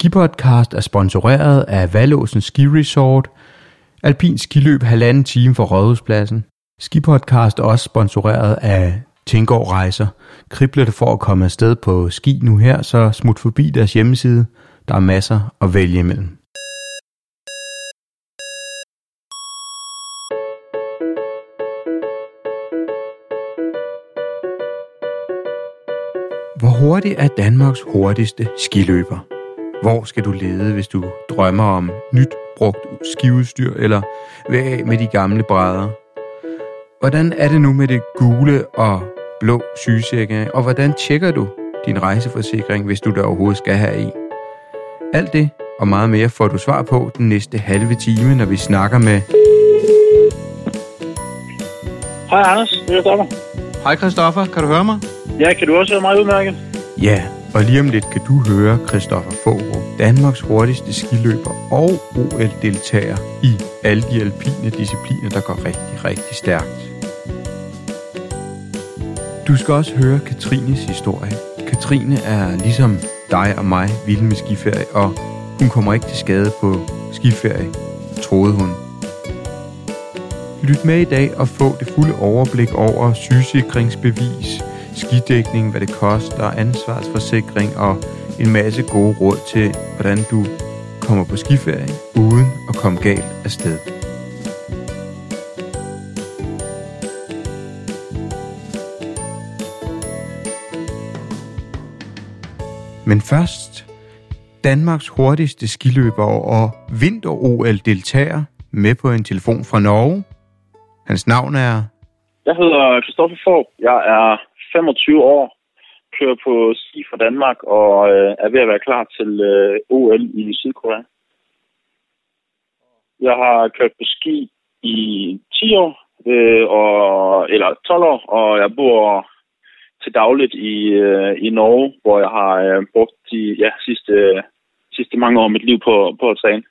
Skipodcast er sponsoreret af Valåsen Ski Resort, Alpin Skiløb halvanden time for Rådhuspladsen. Skipodcast er også sponsoreret af Tænkår Rejser. Kribler det for at komme afsted på ski nu her, så smut forbi deres hjemmeside. Der er masser at vælge imellem. Hvor hurtig er Danmarks hurtigste skiløber? Hvor skal du lede, hvis du drømmer om nyt brugt skiudstyr, eller hvad af med de gamle brædder? Hvordan er det nu med det gule og blå sygesække, og hvordan tjekker du din rejseforsikring, hvis du der overhovedet skal have i? Alt det og meget mere får du svar på den næste halve time, når vi snakker med... Hej Anders, det er Christoffer. Hej Christoffer, kan du høre mig? Ja, kan du også høre mig udmærket? Ja, og lige om lidt kan du høre Christoffer Fogrup, Danmarks hurtigste skiløber og OL-deltager i alle de alpine discipliner, der går rigtig, rigtig stærkt. Du skal også høre Katrines historie. Katrine er ligesom dig og mig vild med skiferie, og hun kommer ikke til skade på skiferie, troede hun. Lyt med i dag og få det fulde overblik over sygesikringsbevis, skidækning, hvad det koster, ansvarsforsikring og en masse gode råd til, hvordan du kommer på skiferie uden at komme galt af sted. Men først, Danmarks hurtigste skiløber og vinter-OL-deltager med på en telefon fra Norge. Hans navn er... Jeg hedder Christoffer Fogh. Jeg er 25 år, kører på ski fra Danmark og øh, er ved at være klar til øh, OL i Sydkorea. Jeg har kørt på ski i 10 år, øh, og, eller 12 år, og jeg bor til dagligt i, øh, i Norge, hvor jeg har øh, brugt de ja, sidste, sidste mange år af mit liv på, på at træne.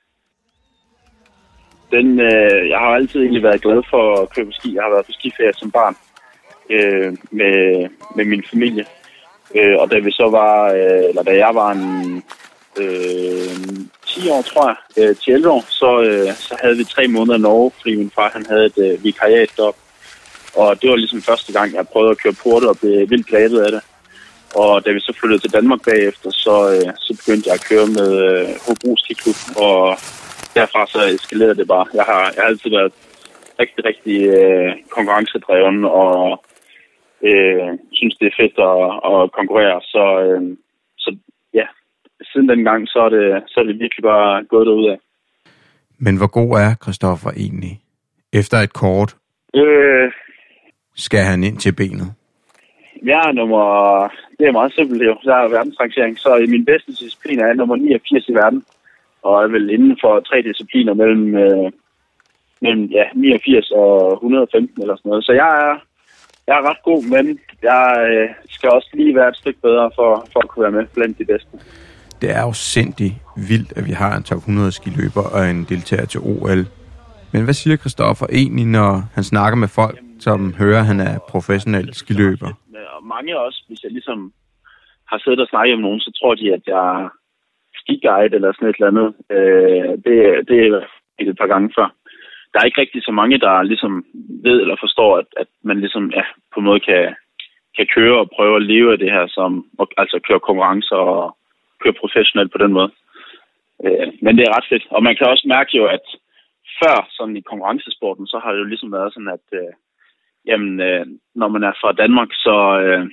Den, øh, jeg har altid egentlig været glad for at køre på ski. Jeg har været på skiferie som barn øh, med, med min familie. Øh, og da vi så var, øh, eller da jeg var en øh, 10 år, tror jeg, øh, til 11 år, så, øh, så havde vi tre måneder i Norge, fordi min far han havde et øh, vikariat deroppe. Og det var ligesom første gang, jeg prøvede at køre porte og blev vildt grebet af det. Og da vi så flyttede til Danmark bagefter, så, øh, så begyndte jeg at køre med øh, Hobro Skiklub, og derfra så eskalerede det bare. Jeg har, jeg har altid været rigtig, rigtig øh, konkurrencedreven, og øh, synes, det er fedt at, at konkurrere. Så, øh, så ja, siden den gang, så er, det, så er det virkelig bare gået derud af. Men hvor god er Christoffer egentlig? Efter et kort Øh, skal han ind til benet. jeg er nummer... Det er meget simpelt, jo. Jeg er verdensrangering, så i min bedste disciplin er jeg nummer 89 i verden. Og er vel inden for tre discipliner mellem, øh, mellem ja, 89 og 115 eller sådan noget. Så jeg er, jeg er ret god, men jeg øh, skal også lige være et stykke bedre for, for at kunne være med blandt de bedste. Det er jo sindssygt vildt, at vi har en top 100 skiløber og en deltager til OL. Men hvad siger Christoffer egentlig, når han snakker med folk, som hører, at han er professionel skiløber? Og mange også, hvis jeg ligesom har siddet og snakket med nogen, så tror de, at jeg er skiguide eller sådan et eller andet. Øh, det, det er et par gange før. Der er ikke rigtig så mange, der ligesom ved eller forstår, at, at man ligesom ja, på en måde kan, kan køre og prøve at leve af det her, som altså køre konkurrencer og køre professionelt på den måde. Øh, men det er ret fedt. Og man kan også mærke jo, at før sådan i konkurrencesporten, så har det jo ligesom været sådan, at øh, jamen, øh, når man er fra Danmark, så, øh,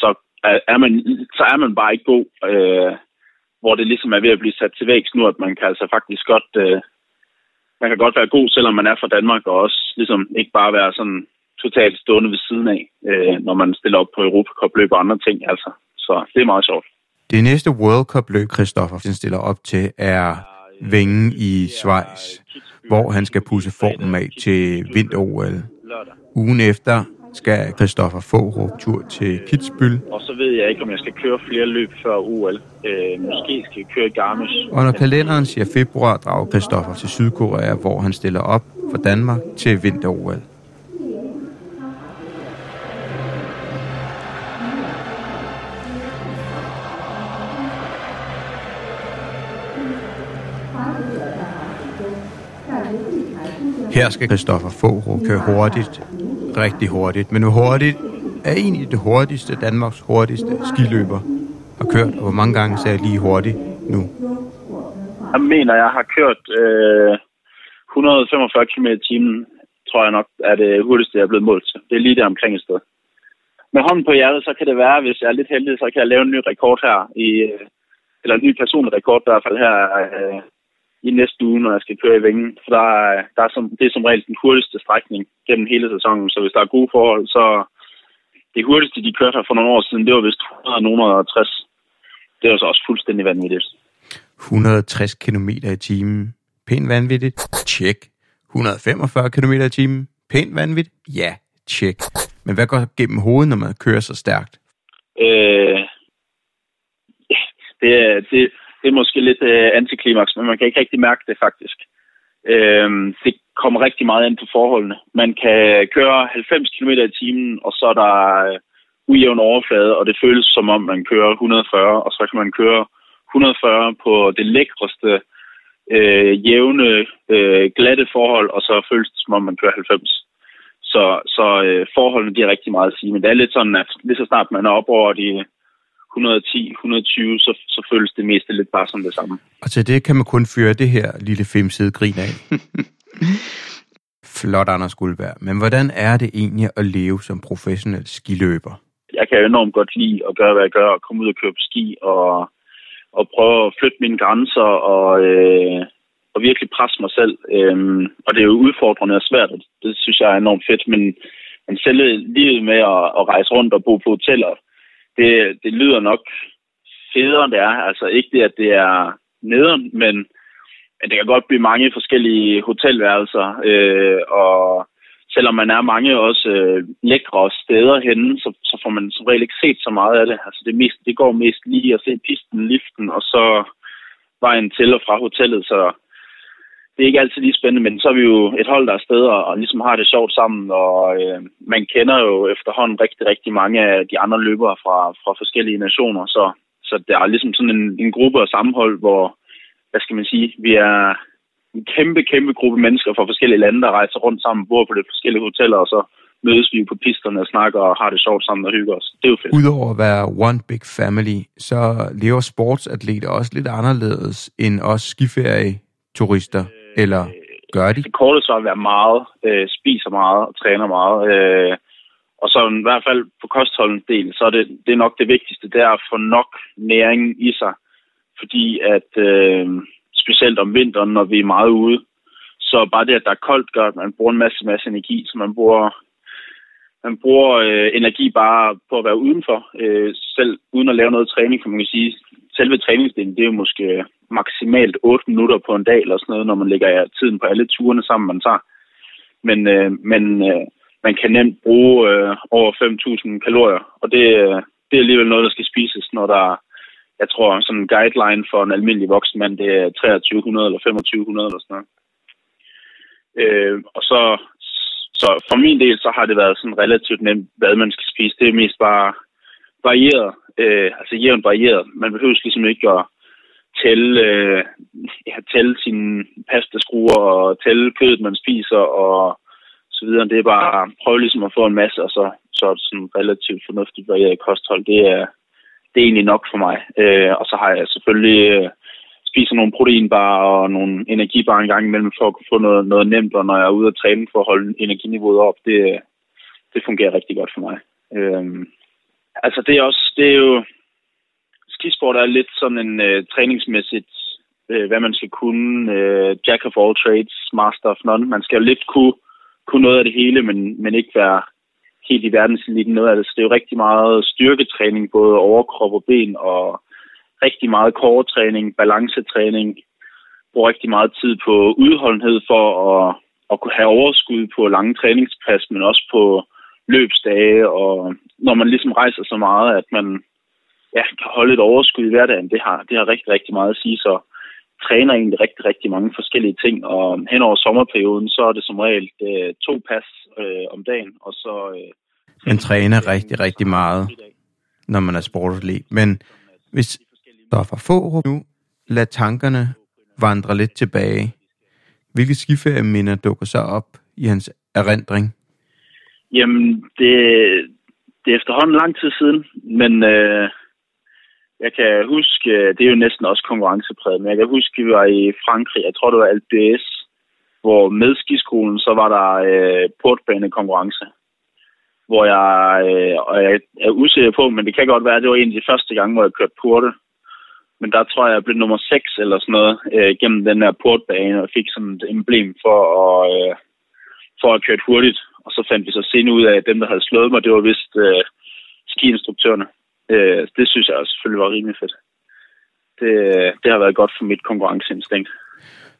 så, er, er man, så er man bare ikke god. Øh, hvor det ligesom er ved at blive sat til vægs nu, at man kan altså faktisk godt, øh, man kan godt være god, selvom man er fra Danmark, og også ligesom ikke bare være sådan totalt stående ved siden af, øh, når man stiller op på Europacup-løb og andre ting. Altså. Så det er meget sjovt. Det næste World Cup-løb, Christoffer stiller op til, er Vingen i Schweiz, hvor han skal pusse formen af til vinter-OL. Ugen efter skal Christoffer Fogh tur til Kitzbühel. Og så ved jeg ikke, om jeg skal køre flere løb før OL. Øh, måske skal jeg køre i Garmisch. Og når kalenderen siger februar, drager Christoffer til Sydkorea, hvor han stiller op for Danmark til vinter-OL. Her skal Christoffer Fogh køre hurtigt rigtig hurtigt, men nu hurtigt er egentlig det hurtigste, Danmarks hurtigste skiløber har kørt, og hvor mange gange sagde jeg lige hurtigt nu? Jeg mener, jeg har kørt øh, 145 km i timen, tror jeg nok, er det hurtigste, jeg er blevet målt til. Det er lige der omkring et sted. Med hånden på hjertet, så kan det være, hvis jeg er lidt heldig, så kan jeg lave en ny rekord her, i, øh, eller en ny personrekord i hvert fald her øh, i næste uge, når jeg skal køre i Vingen. For der, der er som, det er som regel den hurtigste strækning gennem hele sæsonen, så hvis der er gode forhold, så det hurtigste, de kørte her for nogle år siden, det var vist 160. Det var så også fuldstændig vanvittigt. 160 km i timen. Pænt vanvittigt. Tjek. 145 km i timen. Pænt vanvittigt. Ja, tjek. Men hvad går gennem hovedet, når man kører så stærkt? Øh, det, er, det, det er måske lidt øh, antiklimaks, men man kan ikke rigtig mærke det faktisk. Øh, det kommer rigtig meget ind på forholdene. Man kan køre 90 km i timen, og så er der øh, ujævn overflade, og det føles som om, man kører 140, og så kan man køre 140 på det lækreste, øh, jævne, øh, glatte forhold, og så føles det som om, man kører 90. Så, så øh, forholdene bliver rigtig meget at sige, men det er lidt sådan, at lige så snart man er op over de 110-120, så, så føles det meste lidt bare som det samme. Og til det kan man kun fyre det her lille femside grin af. Flot, Anders Guldberg. Men hvordan er det egentlig at leve som professionel skiløber? Jeg kan enormt godt lide at gøre, hvad jeg gør, og komme ud og køre på ski, og, og prøve at flytte mine grænser, og, øh, og virkelig presse mig selv. Øhm, og det er jo udfordrende og svært, og det synes jeg er enormt fedt, men, men selv livet med at, at rejse rundt og bo på hoteller, det, det lyder nok federe, end det er. Altså ikke det, at det er nederen, men, men det kan godt blive mange forskellige hotelværelser, øh, og selvom man er mange også øh, lækre steder henne, så, så får man som regel ikke set så meget af det. Altså det, mest, det går mest lige at se pisten, liften, og så vejen til og fra hotellet, så det er ikke altid lige spændende, men så er vi jo et hold, der er steder og ligesom har det sjovt sammen, og øh, man kender jo efterhånden rigtig, rigtig mange af de andre løbere fra, fra forskellige nationer, så, så der er ligesom sådan en, en gruppe og sammenhold, hvor, hvad skal man sige, vi er en kæmpe, kæmpe gruppe mennesker fra forskellige lande, der rejser rundt sammen, bor på lidt forskellige hoteller, og så mødes vi på pisterne og snakker og har det sjovt sammen og hygger os. Det er jo fedt. Udover at være one big family, så lever sportsatleter også lidt anderledes end os skiferie-turister. Eller gør de? Det korte så at være meget, øh, spiser meget og træner meget. Øh, og så i hvert fald på kostholdens del, så er det, det er nok det vigtigste, det er at få nok næring i sig. Fordi at øh, specielt om vinteren, når vi er meget ude, så bare det, at der er koldt, gør, at man bruger en masse, masse energi, så man bruger, man bruger øh, energi bare på at være udenfor, øh, selv uden at lave noget træning, for man kan sige, selve træningsdelen, det er jo måske maksimalt 8 minutter på en dag eller sådan noget, når man lægger tiden på alle turene sammen, man tager. Men, øh, men øh, man kan nemt bruge øh, over 5.000 kalorier, og det, øh, det er alligevel noget, der skal spises, når der jeg tror, sådan en guideline for en almindelig voksen mand, det er 2300 eller 2500 eller sådan noget. Øh, og så, så for min del, så har det været sådan relativt nemt, hvad man skal spise. Det er mest bare varieret, øh, altså jævnt varieret. Man behøver ligesom ikke at tælle, øh, ja, tælle sine pastaskruer og tælle kødet, man spiser og så videre. Det er bare at prøve ligesom at få en masse, og så, så er det sådan relativt fornuftigt varieret kosthold. Det er, det er egentlig nok for mig. Øh, og så har jeg selvfølgelig øh, spiser nogle proteinbar og nogle energibar en gang imellem for at kunne få noget, noget nemt, og når jeg er ude at træne for at holde energiniveauet op, det, det fungerer rigtig godt for mig. Øh, altså det er også, det er jo, skisport er lidt sådan en øh, træningsmæssigt, øh, hvad man skal kunne, øh, jack of all trades, master of none. Man skal jo lidt kunne, kunne noget af det hele, men, men ikke være helt i verdenseliten noget af det. Så det er jo rigtig meget styrketræning, både overkrop og ben, og rigtig meget kortræning, balancetræning. Bruger rigtig meget tid på udholdenhed for at, at kunne have overskud på lange træningspas, men også på løbsdage, og når man ligesom rejser så meget, at man ja, kan holde et overskud i hverdagen, det har, det har rigtig, rigtig meget at sige. Så træner egentlig rigtig, rigtig mange forskellige ting, og hen over sommerperioden, så er det som regel øh, to pas øh, om dagen, og så... Øh, man træner rigtig, rigtig meget, når man er sportsatlet. Men hvis der er for få nu, lad tankerne vandre lidt tilbage. Hvilke skiferieminder dukker så op i hans erindring? Jamen, det, det er efterhånden lang tid siden, men øh, jeg kan huske, det er jo næsten også konkurrencepræget, men jeg kan huske, at vi var i Frankrig, jeg tror det var Alpe hvor med skiskolen, så var der øh, portbanekonkurrence, hvor jeg, øh, og jeg er usikker på, men det kan godt være, at det var en af de første gange, hvor jeg kørte porte. Men der tror jeg, jeg blev nummer 6 eller sådan noget øh, gennem den her portbane, og fik sådan et emblem for at, øh, for at køre hurtigt. Og så fandt vi så senere ud af, at dem, der havde slået mig, det var vist øh, skiinstruktørerne. Øh, det synes jeg selvfølgelig var rimelig fedt. Det, det har været godt for mit konkurrenceinstinkt.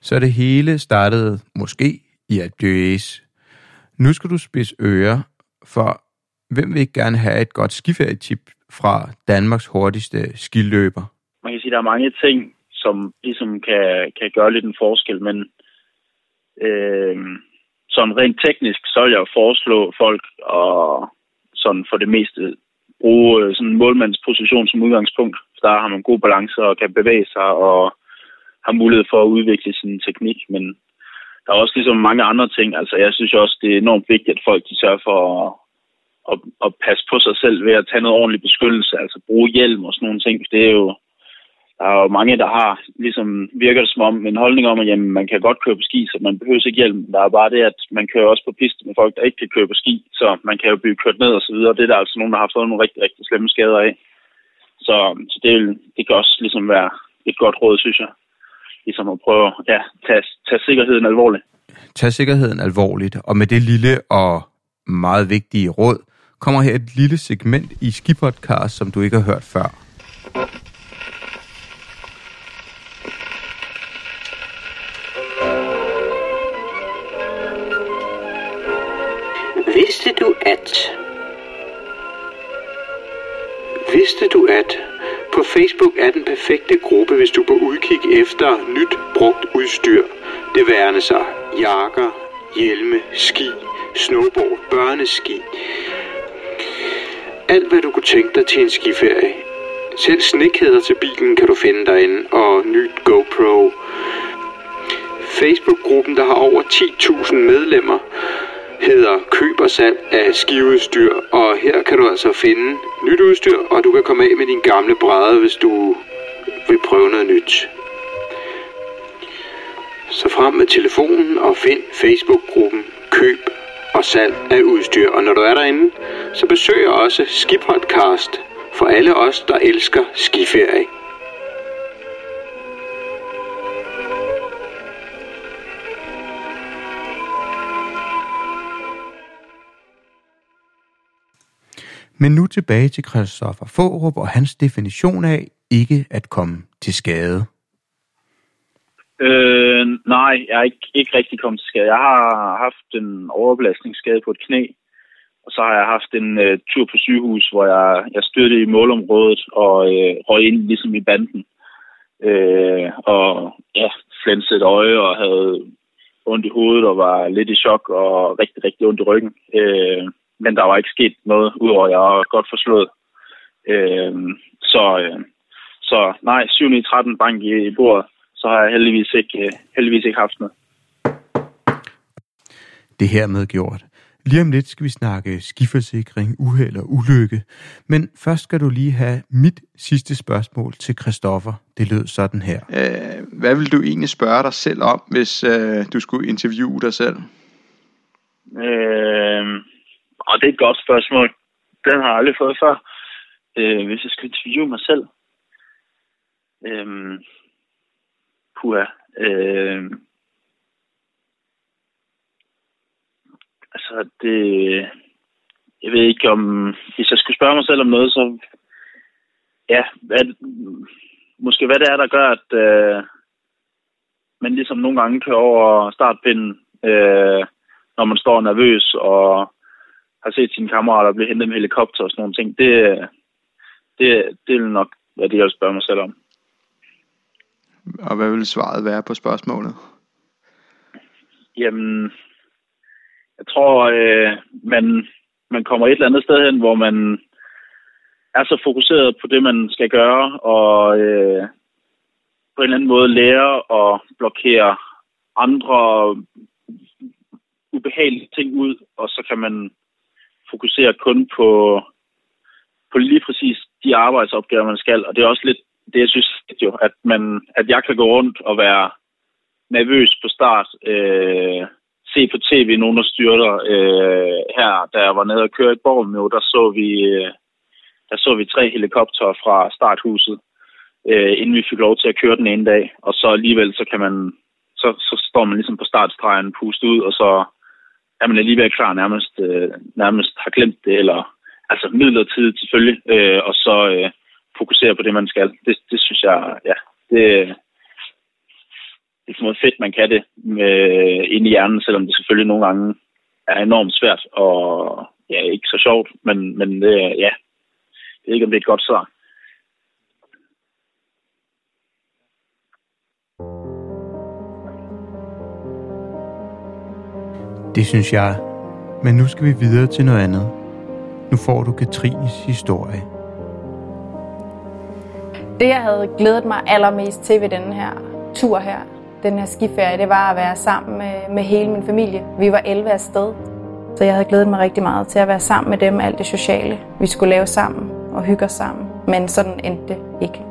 Så det hele startede måske i Alpe Nu skal du spidse ører, for hvem vil ikke gerne have et godt skiferietip fra Danmarks hurtigste skiløber? Man kan sige, at der er mange ting, som ligesom kan, kan gøre lidt en forskel, men øh, sådan rent teknisk, så vil jeg foreslå folk at sådan for det meste bruge øh, sådan en målmandsposition som udgangspunkt. Der har man god balance og kan bevæge sig og har mulighed for at udvikle sin teknik, men der er også ligesom mange andre ting. Altså, jeg synes også, det er enormt vigtigt, at folk de sørger for at, at, at passe på sig selv ved at tage noget ordentlig beskyttelse, altså bruge hjelm og sådan nogle ting. Det er jo, der er jo mange, der har, ligesom virker det som om, en holdning om, at jamen, man kan godt køre på ski, så man behøver ikke hjelm. Der er bare det, at man kører også på piste med folk, der ikke kan køre på ski, så man kan jo blive kørt ned og så videre. Det er der altså nogen, der har fået nogle rigtig, rigtig slemme skader af. Så, så det, det kan også ligesom være et godt råd, synes jeg ligesom at prøve at ja, tage, tage sikkerheden alvorligt. Tag sikkerheden alvorligt, og med det lille og meget vigtige råd, kommer her et lille segment i Skipodcast, som du ikke har hørt før. Vidste du at... Vidste du at på Facebook er den perfekte gruppe, hvis du på udkig efter nyt brugt udstyr. Det værende sig jakker, hjelme, ski, snowboard, børneski. Alt hvad du kunne tænke dig til en skiferie. Selv snikkæder til bilen kan du finde derinde, og nyt GoPro. Facebook-gruppen, der har over 10.000 medlemmer, hedder Køb og salg af skiudstyr, og her kan du altså finde nyt udstyr, og du kan komme af med din gamle brædder, hvis du vil prøve noget nyt. Så frem med telefonen og find Facebook-gruppen Køb og salg af udstyr. Og når du er derinde, så besøg også Skipodcast for alle os, der elsker skiferie. Men nu tilbage til Christoffer Fårup og hans definition af ikke at komme til skade. Øh, nej, jeg er ikke, ikke rigtig kommet til skade. Jeg har haft en overbelastningsskade på et knæ, og så har jeg haft en øh, tur på sygehus, hvor jeg, jeg styrte i målområdet og øh, røg ind ligesom i banden. Øh, og ja, flænsede et øje og havde ondt i hovedet og var lidt i chok og rigtig, rigtig ondt i ryggen. Øh, men der var ikke sket noget, udover at jeg var godt forslået. Øh, så, øh, så nej, 7 i 13 bank i, i bordet, så har jeg heldigvis ikke, øh, heldigvis ikke haft noget. Det her med gjort. Lige om lidt skal vi snakke skiforsikring, uheld og ulykke. Men først skal du lige have mit sidste spørgsmål til Christoffer. Det lød sådan her. Øh, hvad vil du egentlig spørge dig selv om, hvis øh, du skulle interviewe dig selv? Øh, og det er et godt spørgsmål. Den har jeg aldrig fået før. Øh, hvis jeg skal interviewe mig selv. Øh, puha. Øh, altså, det... Jeg ved ikke om... Hvis jeg skulle spørge mig selv om noget, så... Ja, hvad, måske hvad det er, der gør, at øh, man ligesom nogle gange kører over startpinden, øh, når man står nervøs og har set sine kammerater blive hentet med helikopter og sådan nogle ting, det, det, det er nok, hvad det jeg vil spørge mig selv om. Og hvad vil svaret være på spørgsmålet? Jamen, jeg tror, øh, man, man kommer et eller andet sted hen, hvor man er så fokuseret på det, man skal gøre, og øh, på en eller anden måde lære at blokere andre ubehagelige ting ud, og så kan man fokuserer kun på, på lige præcis de arbejdsopgaver, man skal. Og det er også lidt det, jeg synes, jo, at, man, at jeg kan gå rundt og være nervøs på start, øh, se på tv nogen, der styrter. Øh, her, da jeg var nede og køre i Borgen, jo, der så vi, øh, der så vi tre helikopter fra starthuset, øh, inden vi fik lov til at køre den ene dag. Og så alligevel, så kan man, så, så står man ligesom på startstregen, pustet ud, og så er man alligevel klar nærmest, øh, nærmest har glemt det, eller altså midlertidigt selvfølgelig, øh, og så øh, fokusere på det, man skal. Det, det synes jeg, ja, det, det er sådan fedt, man kan det med, ind i hjernen, selvom det selvfølgelig nogle gange er enormt svært og ja, ikke så sjovt, men, men det, ja, det er ikke, om det er et godt svar. Det synes jeg. Men nu skal vi videre til noget andet. Nu får du Katrines historie. Det, jeg havde glædet mig allermest til ved den her tur her, den her skiferie, det var at være sammen med, med hele min familie. Vi var 11 afsted, så jeg havde glædet mig rigtig meget til at være sammen med dem, alt det sociale, vi skulle lave sammen og hygge os sammen. Men sådan endte det ikke.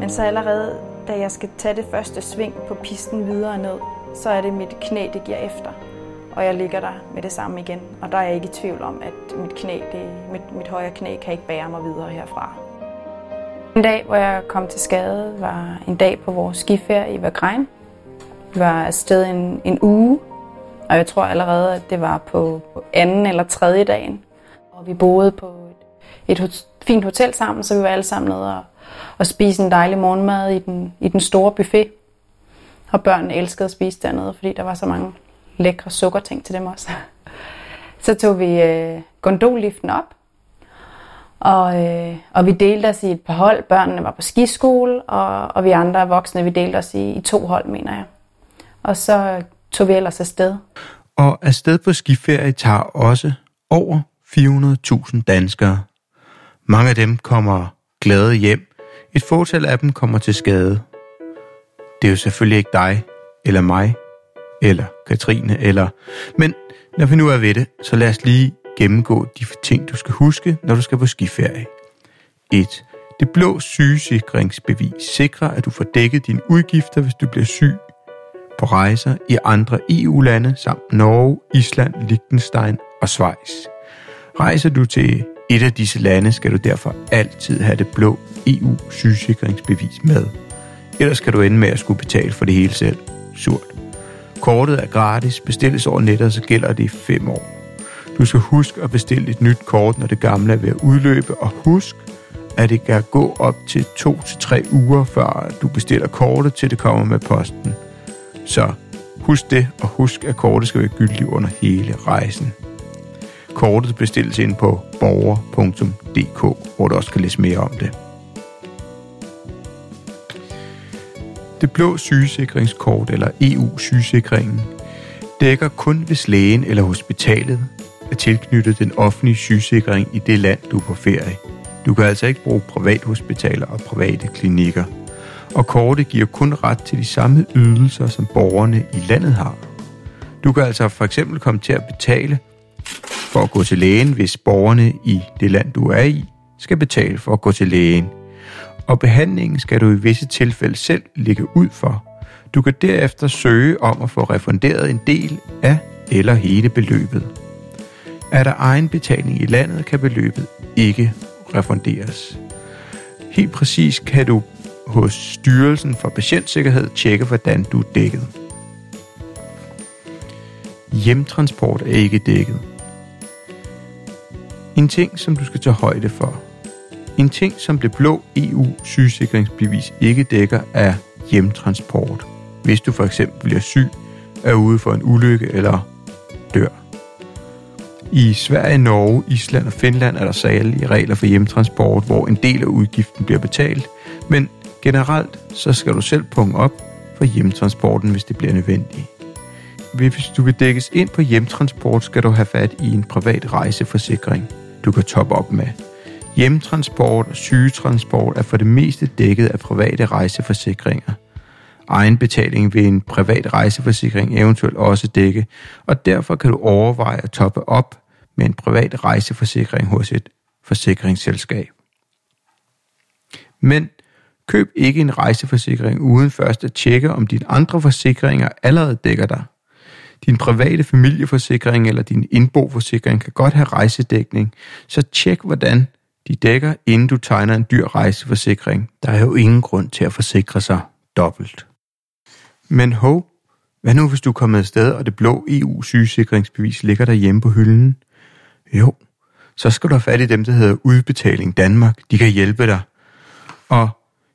Men så allerede, da jeg skal tage det første sving på pisten videre ned, så er det mit knæ, det giver efter. Og jeg ligger der med det samme igen. Og der er jeg ikke i tvivl om, at mit knæ, det, mit, mit højre knæ kan ikke bære mig videre herfra. En dag, hvor jeg kom til skade, var en dag på vores skiferie i Vagrein. Vi var afsted en, en uge, og jeg tror allerede, at det var på, på anden eller tredje dagen. Og vi boede på et, et fint hotel sammen, så vi var alle sammen nede og, og spise en dejlig morgenmad i den, i den store buffet. Og børnene elskede at spise dernede, fordi der var så mange lækre sukkerting til dem også. Så tog vi øh, gondolliften op, og, øh, og vi delte os i et par hold. Børnene var på skiskole, og, og vi andre voksne, vi delte os i, i to hold, mener jeg. Og så tog vi ellers afsted. Og afsted på skiferie tager også over 400.000 danskere. Mange af dem kommer glade hjem. Et fortal af dem kommer til skade. Det er jo selvfølgelig ikke dig, eller mig, eller Katrine, eller... Men når vi nu er ved det, så lad os lige gennemgå de ting, du skal huske, når du skal på skiferie. 1. Det blå sygesikringsbevis sikrer, at du får dækket dine udgifter, hvis du bliver syg på rejser i andre EU-lande samt Norge, Island, Liechtenstein og Schweiz. Rejser du til et af disse lande, skal du derfor altid have det blå EU-sygesikringsbevis med. Ellers kan du ende med at skulle betale for det hele selv. Surt. Kortet er gratis, bestilles over nettet, så gælder det i 5 år. Du skal huske at bestille et nyt kort, når det gamle er ved at udløbe, og husk, at det kan gå op til 2-3 uger, før du bestiller kortet, til det kommer med posten. Så husk det, og husk, at kortet skal være gyldigt under hele rejsen. Kortet bestilles ind på borger.dk, hvor du også kan læse mere om det. Det blå sygesikringskort, eller EU-sygesikringen, dækker kun hvis lægen eller hospitalet er tilknyttet den offentlige sygesikring i det land, du er på ferie. Du kan altså ikke bruge privathospitaler og private klinikker. Og kortet giver kun ret til de samme ydelser, som borgerne i landet har. Du kan altså for eksempel komme til at betale for at gå til lægen, hvis borgerne i det land, du er i, skal betale for at gå til lægen. Og behandlingen skal du i visse tilfælde selv ligge ud for. Du kan derefter søge om at få refunderet en del af eller hele beløbet. Er der egenbetaling i landet, kan beløbet ikke refunderes. Helt præcis kan du hos Styrelsen for Patientsikkerhed tjekke, hvordan du er dækket. Hjemtransport er ikke dækket. En ting, som du skal tage højde for. En ting, som det blå EU-sygesikringsbevis ikke dækker, er hjemtransport. Hvis du for eksempel bliver syg, er ude for en ulykke eller dør. I Sverige, Norge, Island og Finland er der særlige regler for hjemtransport, hvor en del af udgiften bliver betalt, men generelt så skal du selv punge op for hjemtransporten, hvis det bliver nødvendigt. Hvis du vil dækkes ind på hjemtransport, skal du have fat i en privat rejseforsikring, du kan toppe op med. Hjemtransport og sygetransport er for det meste dækket af private rejseforsikringer. Egenbetaling vil en privat rejseforsikring eventuelt også dække, og derfor kan du overveje at toppe op med en privat rejseforsikring hos et forsikringsselskab. Men køb ikke en rejseforsikring uden først at tjekke, om dine andre forsikringer allerede dækker dig. Din private familieforsikring eller din indboforsikring kan godt have rejsedækning, så tjek hvordan de dækker, inden du tegner en dyr rejseforsikring. Der er jo ingen grund til at forsikre sig dobbelt. Men hov, hvad nu hvis du er kommet afsted, og det blå EU-sygesikringsbevis ligger derhjemme på hylden? Jo, så skal du have fat i dem, der hedder Udbetaling Danmark. De kan hjælpe dig. Og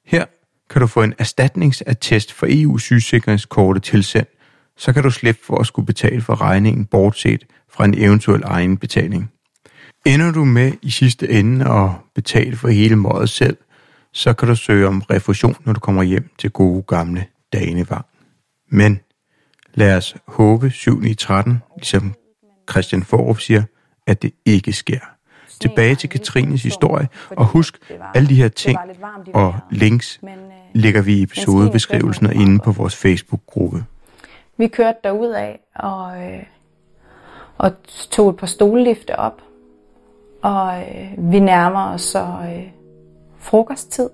her kan du få en erstatningsattest for EU-sygesikringskortet tilsendt, så kan du slippe for at skulle betale for regningen, bortset fra en eventuel egen betaling. Ender du med i sidste ende at betale for hele mådet selv, så kan du søge om refusion, når du kommer hjem til gode gamle Danevang. Men lad os håbe 7 i 13, ligesom Christian Forup siger, at det ikke sker. Tilbage til Katrines historie, og husk, alle de her ting og links lægger vi i episodebeskrivelsen og inde på vores Facebook-gruppe. Vi kørte derud af og, øh, og tog et par stollifte op, og øh, vi nærmer os så øh, frokosttid,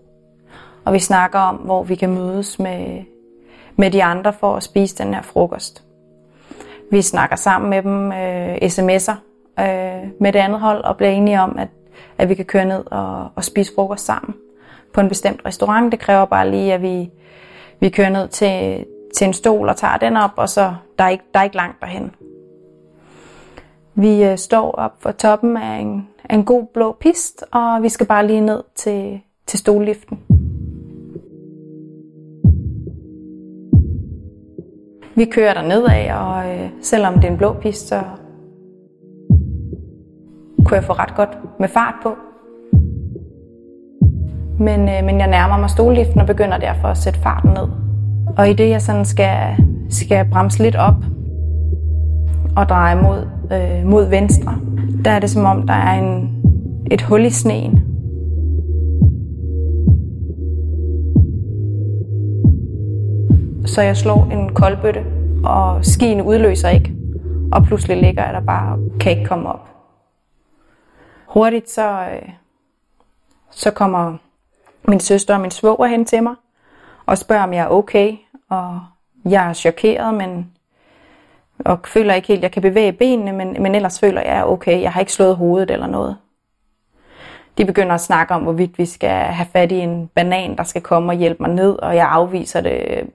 og vi snakker om, hvor vi kan mødes med, med de andre for at spise den her frokost. Vi snakker sammen med dem, øh, sms'er øh, med det andet hold, og bliver enige om, at, at vi kan køre ned og, og spise frokost sammen på en bestemt restaurant. Det kræver bare lige, at vi, vi kører ned til, til en stol og tager den op, og så der er ikke, der er ikke langt derhen. Vi øh, står op for toppen af en, af en god blå pist, og vi skal bare lige ned til, til stolliften. Vi kører der nedad, og øh, selvom det er en blå pist, så kunne jeg få ret godt med fart på. Men, øh, men jeg nærmer mig stolliften og begynder derfor at sætte farten ned. Og i det jeg sådan skal, skal bremse lidt op og dreje mod, øh, mod venstre, der er det som om, der er en, et hul i sneen. Så jeg slår en koldbøtte, og skien udløser ikke. Og pludselig ligger jeg der bare og kan ikke komme op. Hurtigt så, øh, så kommer min søster og min svoger hen til mig og spørger, om jeg er okay. Og jeg er chokeret, men og føler ikke helt, at jeg kan bevæge benene, men, men ellers føler jeg, er okay. Jeg har ikke slået hovedet eller noget. De begynder at snakke om, hvorvidt vi skal have fat i en banan, der skal komme og hjælpe mig ned, og jeg afviser det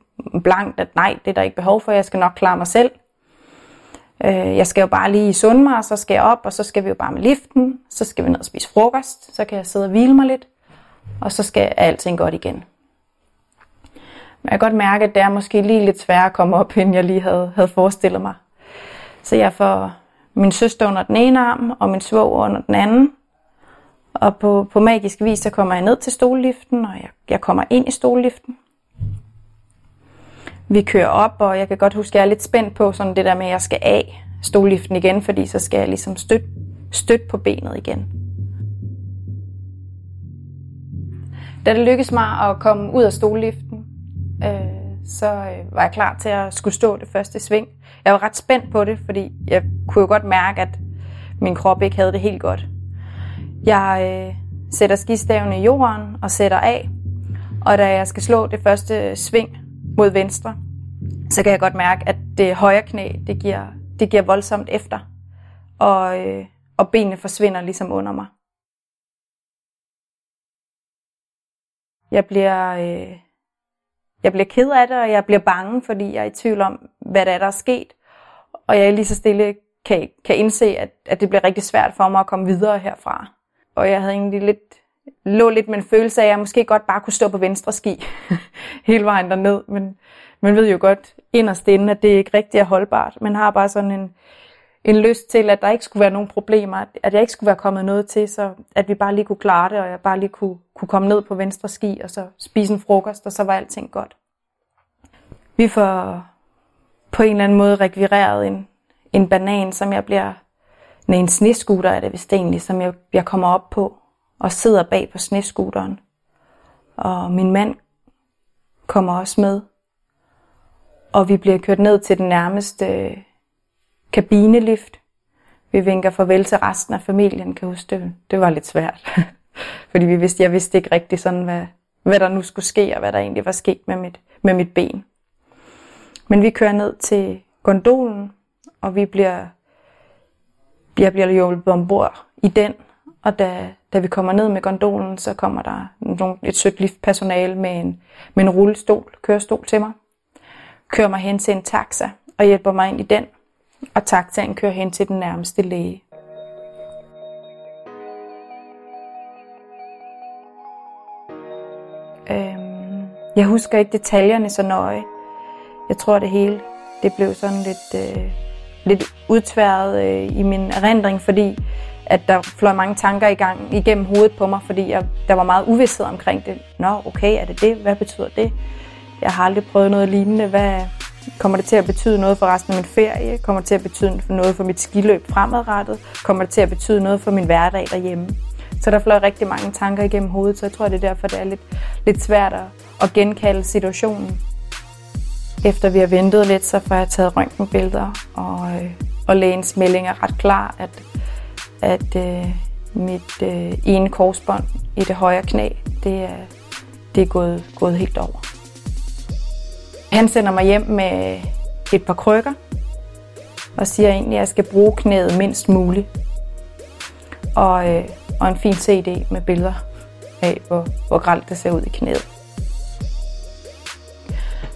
blankt, at nej, det er der ikke behov for, jeg skal nok klare mig selv. Øh, jeg skal jo bare lige sunde mig, og så skal jeg op, og så skal vi jo bare med liften, så skal vi ned og spise frokost, så kan jeg sidde og hvile mig lidt, og så skal alting godt igen. Men jeg kan godt mærke, at det er måske lige lidt sværere at komme op, end jeg lige havde, havde forestillet mig. Så jeg får min søster under den ene arm, og min svoger under den anden. Og på, på magisk vis, så kommer jeg ned til stoleliften, og jeg, jeg kommer ind i stoleliften. Vi kører op, og jeg kan godt huske, at jeg er lidt spændt på sådan det der med, at jeg skal af stoliften igen, fordi så skal jeg ligesom støtte støt på benet igen. Da det lykkedes mig at komme ud af stolliften, øh, så øh, var jeg klar til at skulle stå det første sving. Jeg var ret spændt på det, fordi jeg kunne jo godt mærke, at min krop ikke havde det helt godt. Jeg øh, sætter skistaven i jorden og sætter af, og da jeg skal slå det første sving mod venstre, så kan jeg godt mærke, at det højre knæ, det giver, det giver voldsomt efter, og, øh, og benene forsvinder ligesom under mig. Jeg bliver, øh, jeg bliver ked af det, og jeg bliver bange, fordi jeg er i tvivl om, hvad der er, der er sket. Og jeg lige så stille kan, kan indse, at, at det bliver rigtig svært for mig at komme videre herfra. Og jeg havde egentlig lidt, lå lidt med en følelse af, at jeg måske godt bare kunne stå på venstre ski hele vejen derned. Men man ved jo godt inderst inde, at det ikke rigtig er holdbart. Man har bare sådan en, en lyst til, at der ikke skulle være nogen problemer, at jeg ikke skulle være kommet noget til, så at vi bare lige kunne klare det, og jeg bare lige kunne, kunne komme ned på venstre ski, og så spise en frokost, og så var alting godt. Vi får på en eller anden måde rekvireret en, en banan, som jeg bliver, nej, en sneskuter er det vist egentlig, som jeg, jeg kommer op på, og sidder bag på sneskuteren. Og min mand kommer også med. Og vi bliver kørt ned til den nærmeste øh, kabinelift. Vi vinker farvel til resten af familien, kan huske det. Det var lidt svært. Fordi vi vidste, jeg vidste ikke rigtig sådan, hvad, hvad der nu skulle ske, og hvad der egentlig var sket med mit, med mit ben. Men vi kører ned til gondolen, og vi bliver, jeg bliver hjulpet ombord i den. Og da, da vi kommer ned med gondolen, så kommer der nogle, et sødt liftpersonale med en, med en rullestol, kørestol til mig. Kører mig hen til en taxa og hjælper mig ind i den. Og taxaen kører hen til den nærmeste læge. Øhm, jeg husker ikke detaljerne så nøje. Jeg tror det hele det blev sådan lidt, øh, lidt udtværet øh, i min erindring, fordi at der fløj mange tanker i gang igennem hovedet på mig, fordi jeg, der var meget uvidshed omkring det. Nå, okay, er det det? Hvad betyder det? Jeg har aldrig prøvet noget lignende. Hvad kommer det til at betyde noget for resten af min ferie? Kommer det til at betyde noget for mit skiløb fremadrettet? Kommer det til at betyde noget for min hverdag derhjemme? Så der fløj rigtig mange tanker igennem hovedet, så jeg tror, det er derfor, det er lidt, lidt svært at, genkalde situationen. Efter vi har ventet lidt, så får jeg taget røntgenbilleder, og, øh, og lægens melding er ret klar, at, at øh, mit øh, ene korsbånd i det højre knæ, det er, det er gået, gået helt over. Han sender mig hjem med et par krykker, og siger egentlig, at jeg skal bruge knæet mindst muligt. Og, øh, og en fin CD med billeder af, hvor, hvor gralt det ser ud i knæet.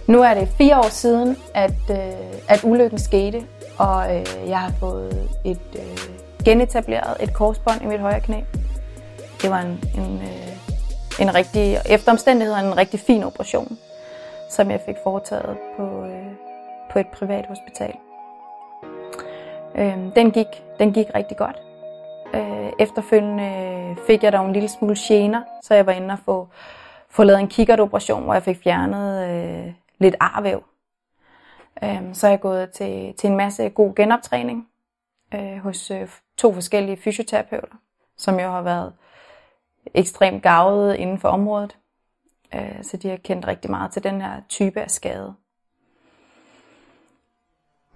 Nu er det fire år siden, at, øh, at ulykken skete, og øh, jeg har fået et øh, genetableret et korsbånd i mit højre knæ. Det var en, en, øh, en rigtig, efter omstændighederne en rigtig fin operation, som jeg fik foretaget på, øh, på et privat hospital. Øh, den, gik, den gik rigtig godt. Øh, efterfølgende fik jeg dog en lille smule gener, så jeg var inde og få, få lavet en kikkertoperation, hvor jeg fik fjernet øh, lidt arvæv. Øh, så er jeg gået til, til en masse god genoptræning øh, hos øh, to forskellige fysioterapeuter, som jo har været ekstremt gavet inden for området. Øh, så de har kendt rigtig meget til den her type af skade.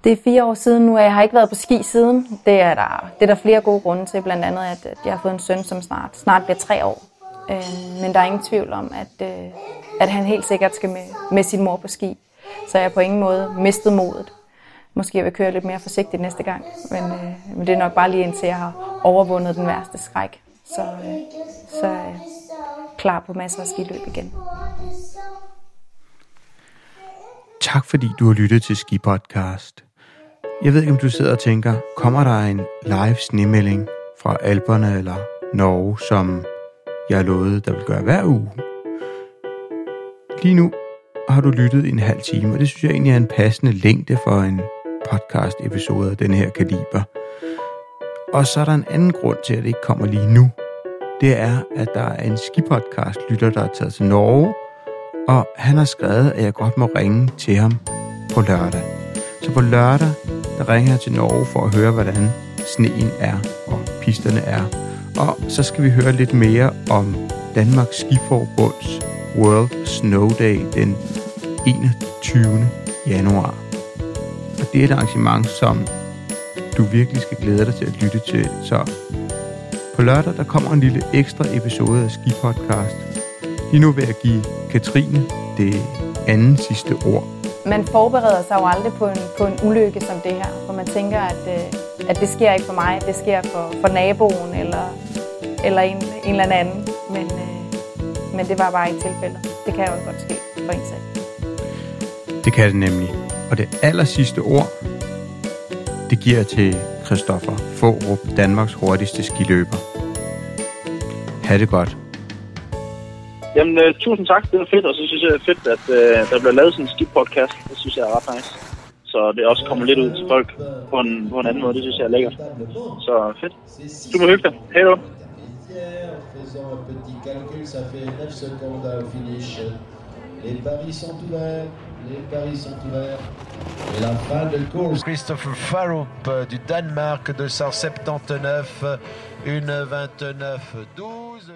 Det er fire år siden nu, og jeg har ikke været på ski siden. Det er der, det er der flere gode grunde til, blandt andet at, at jeg har fået en søn, som snart, snart bliver tre år. Øh, men der er ingen tvivl om, at, øh, at han helt sikkert skal med, med sin mor på ski. Så jeg har på ingen måde mistet modet. Måske jeg vil køre lidt mere forsigtigt næste gang, men, øh, men det er nok bare lige indtil jeg har overvundet den værste skræk. Så, øh, så øh, klar på masser af skiløb igen. Tak fordi du har lyttet til Ski Podcast. Jeg ved ikke, om du sidder og tænker, kommer der en live snemelding fra Alperne eller Norge, som jeg lovede, der vil gøre hver uge? Lige nu har du lyttet en halv time, og det synes jeg egentlig er en passende længde for en podcast-episode af den her kaliber. Og så er der en anden grund til, at det ikke kommer lige nu. Det er, at der er en skipodcast-lytter, der er taget til Norge, og han har skrevet, at jeg godt må ringe til ham på lørdag. Så på lørdag, der ringer jeg til Norge for at høre, hvordan sneen er og pisterne er. Og så skal vi høre lidt mere om Danmarks Skiforbunds World Snow Day den 21. januar. Og det er et arrangement, som du virkelig skal glæde dig til at lytte til. Så på lørdag, der kommer en lille ekstra episode af Ski Podcast. Lige nu vil jeg give Katrine det anden sidste ord. Man forbereder sig jo aldrig på en, på en ulykke som det her, hvor man tænker, at, øh, at det sker ikke for mig, det sker for, for naboen eller, eller en, en eller anden. Men, øh, men det var bare ikke tilfældet. Det kan jo godt ske for en selv. Det kan det nemlig. Og det aller sidste ord, det giver jeg til Christoffer Fårup, Danmarks hurtigste skiløber. Ha' det godt. Jamen, uh, tusind tak. Det var fedt, og så synes jeg, det er fedt, at uh, der bliver lavet sådan en ski-podcast. Det synes jeg er ret nice. Så det også kommer lidt ud til folk på en, på en anden måde. Det synes jeg er lækkert. Så fedt. Super hyggeligt. Hej då. faisant un petit calcul, ça fait 9 secondes au finish. Les paris sont ouverts, les paris sont ouverts. Et la fin de course. Christopher Farup euh, du Danemark, 279, une 29, 12.